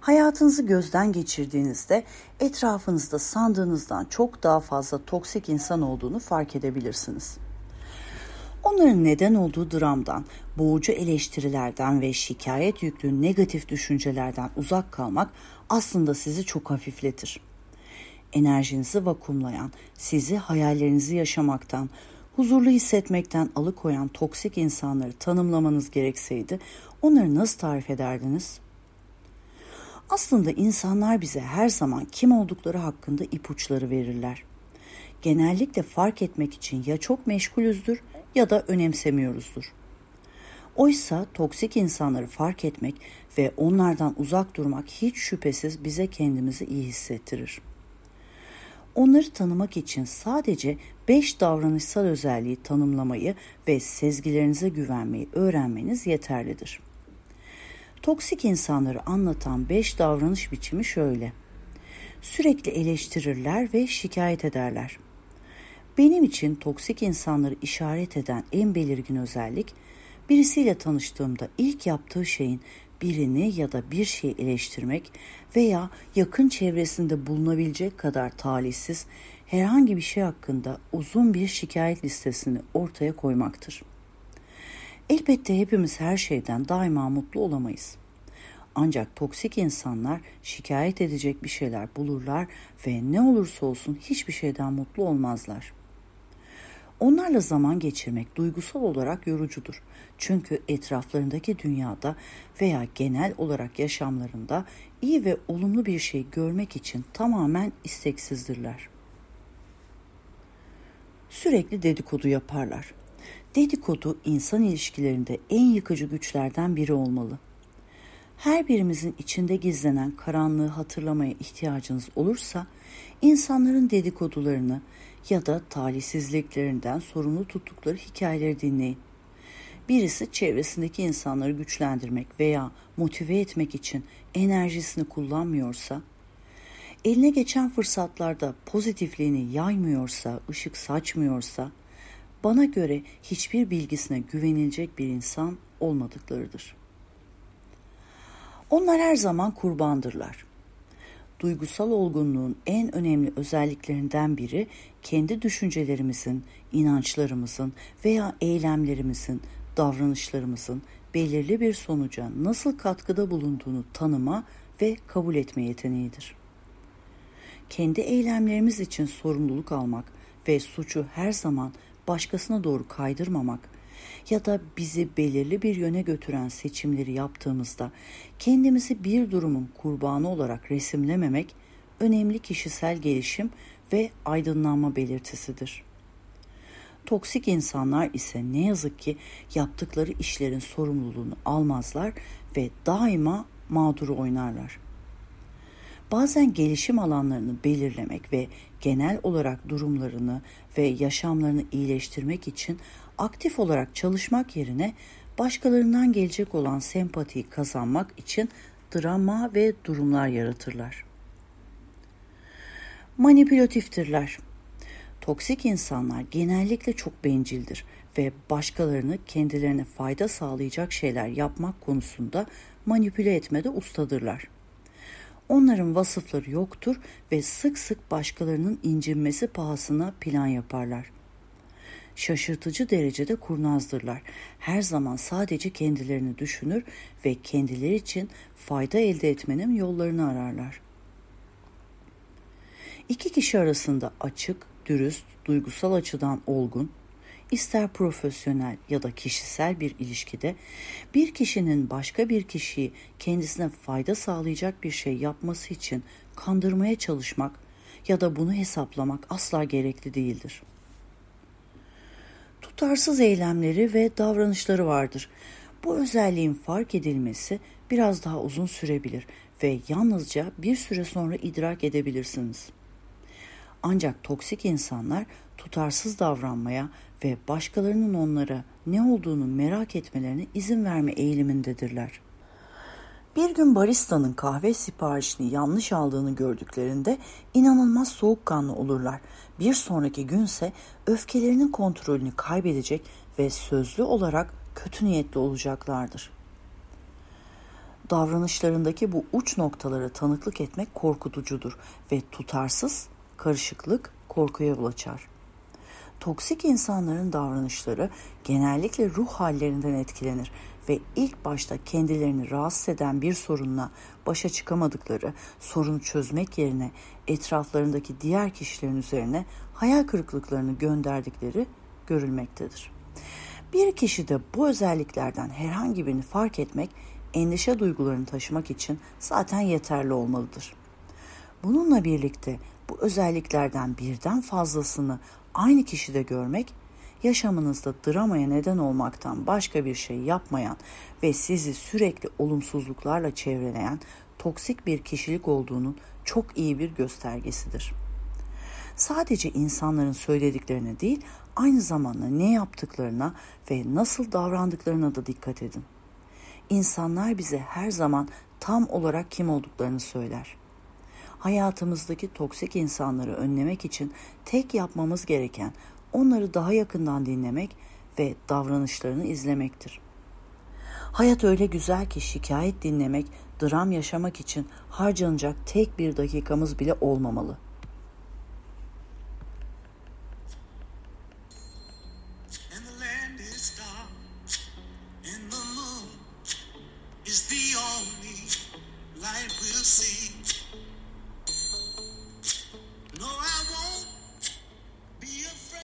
Hayatınızı gözden geçirdiğinizde etrafınızda sandığınızdan çok daha fazla toksik insan olduğunu fark edebilirsiniz. Onların neden olduğu dramdan, boğucu eleştirilerden ve şikayet yüklü negatif düşüncelerden uzak kalmak aslında sizi çok hafifletir. Enerjinizi vakumlayan, sizi hayallerinizi yaşamaktan, huzurlu hissetmekten alıkoyan toksik insanları tanımlamanız gerekseydi onları nasıl tarif ederdiniz?'' Aslında insanlar bize her zaman kim oldukları hakkında ipuçları verirler. Genellikle fark etmek için ya çok meşgulüzdür ya da önemsemiyoruzdur. Oysa toksik insanları fark etmek ve onlardan uzak durmak hiç şüphesiz bize kendimizi iyi hissettirir. Onları tanımak için sadece beş davranışsal özelliği tanımlamayı ve sezgilerinize güvenmeyi öğrenmeniz yeterlidir.'' Toksik insanları anlatan beş davranış biçimi şöyle. Sürekli eleştirirler ve şikayet ederler. Benim için toksik insanları işaret eden en belirgin özellik, birisiyle tanıştığımda ilk yaptığı şeyin birini ya da bir şeyi eleştirmek veya yakın çevresinde bulunabilecek kadar talihsiz herhangi bir şey hakkında uzun bir şikayet listesini ortaya koymaktır. Elbette hepimiz her şeyden daima mutlu olamayız. Ancak toksik insanlar şikayet edecek bir şeyler bulurlar ve ne olursa olsun hiçbir şeyden mutlu olmazlar. Onlarla zaman geçirmek duygusal olarak yorucudur. Çünkü etraflarındaki dünyada veya genel olarak yaşamlarında iyi ve olumlu bir şey görmek için tamamen isteksizdirler. Sürekli dedikodu yaparlar. Dedikodu insan ilişkilerinde en yıkıcı güçlerden biri olmalı. Her birimizin içinde gizlenen karanlığı hatırlamaya ihtiyacınız olursa, insanların dedikodularını ya da talihsizliklerinden sorumlu tuttukları hikayeleri dinleyin. Birisi çevresindeki insanları güçlendirmek veya motive etmek için enerjisini kullanmıyorsa, eline geçen fırsatlarda pozitifliğini yaymıyorsa, ışık saçmıyorsa, bana göre hiçbir bilgisine güvenilecek bir insan olmadıklarıdır. Onlar her zaman kurbandırlar. Duygusal olgunluğun en önemli özelliklerinden biri kendi düşüncelerimizin, inançlarımızın veya eylemlerimizin, davranışlarımızın belirli bir sonuca nasıl katkıda bulunduğunu tanıma ve kabul etme yeteneğidir. Kendi eylemlerimiz için sorumluluk almak ve suçu her zaman başkasına doğru kaydırmamak ya da bizi belirli bir yöne götüren seçimleri yaptığımızda kendimizi bir durumun kurbanı olarak resimlememek önemli kişisel gelişim ve aydınlanma belirtisidir. Toksik insanlar ise ne yazık ki yaptıkları işlerin sorumluluğunu almazlar ve daima mağduru oynarlar. Bazen gelişim alanlarını belirlemek ve genel olarak durumlarını ve yaşamlarını iyileştirmek için aktif olarak çalışmak yerine başkalarından gelecek olan sempatiyi kazanmak için drama ve durumlar yaratırlar. Manipülatiftirler. Toksik insanlar genellikle çok bencildir ve başkalarını kendilerine fayda sağlayacak şeyler yapmak konusunda manipüle etmede ustadırlar. Onların vasıfları yoktur ve sık sık başkalarının incinmesi pahasına plan yaparlar şaşırtıcı derecede kurnazdırlar. Her zaman sadece kendilerini düşünür ve kendileri için fayda elde etmenin yollarını ararlar. İki kişi arasında açık, dürüst, duygusal açıdan olgun, ister profesyonel ya da kişisel bir ilişkide bir kişinin başka bir kişiyi kendisine fayda sağlayacak bir şey yapması için kandırmaya çalışmak ya da bunu hesaplamak asla gerekli değildir tutarsız eylemleri ve davranışları vardır. Bu özelliğin fark edilmesi biraz daha uzun sürebilir ve yalnızca bir süre sonra idrak edebilirsiniz. Ancak toksik insanlar tutarsız davranmaya ve başkalarının onlara ne olduğunu merak etmelerine izin verme eğilimindedirler. Bir gün baristanın kahve siparişini yanlış aldığını gördüklerinde inanılmaz soğukkanlı olurlar. Bir sonraki günse öfkelerinin kontrolünü kaybedecek ve sözlü olarak kötü niyetli olacaklardır. Davranışlarındaki bu uç noktalara tanıklık etmek korkutucudur ve tutarsız, karışıklık korkuya yol açar. Toksik insanların davranışları genellikle ruh hallerinden etkilenir ve ilk başta kendilerini rahatsız eden bir sorunla başa çıkamadıkları sorunu çözmek yerine etraflarındaki diğer kişilerin üzerine hayal kırıklıklarını gönderdikleri görülmektedir. Bir kişide bu özelliklerden herhangi birini fark etmek endişe duygularını taşımak için zaten yeterli olmalıdır. Bununla birlikte bu özelliklerden birden fazlasını aynı kişide görmek yaşamınızda dramaya neden olmaktan başka bir şey yapmayan ve sizi sürekli olumsuzluklarla çevreleyen toksik bir kişilik olduğunun çok iyi bir göstergesidir. Sadece insanların söylediklerine değil, aynı zamanda ne yaptıklarına ve nasıl davrandıklarına da dikkat edin. İnsanlar bize her zaman tam olarak kim olduklarını söyler. Hayatımızdaki toksik insanları önlemek için tek yapmamız gereken onları daha yakından dinlemek ve davranışlarını izlemektir. Hayat öyle güzel ki şikayet dinlemek, dram yaşamak için harcanacak tek bir dakikamız bile olmamalı. is the only light we'll see.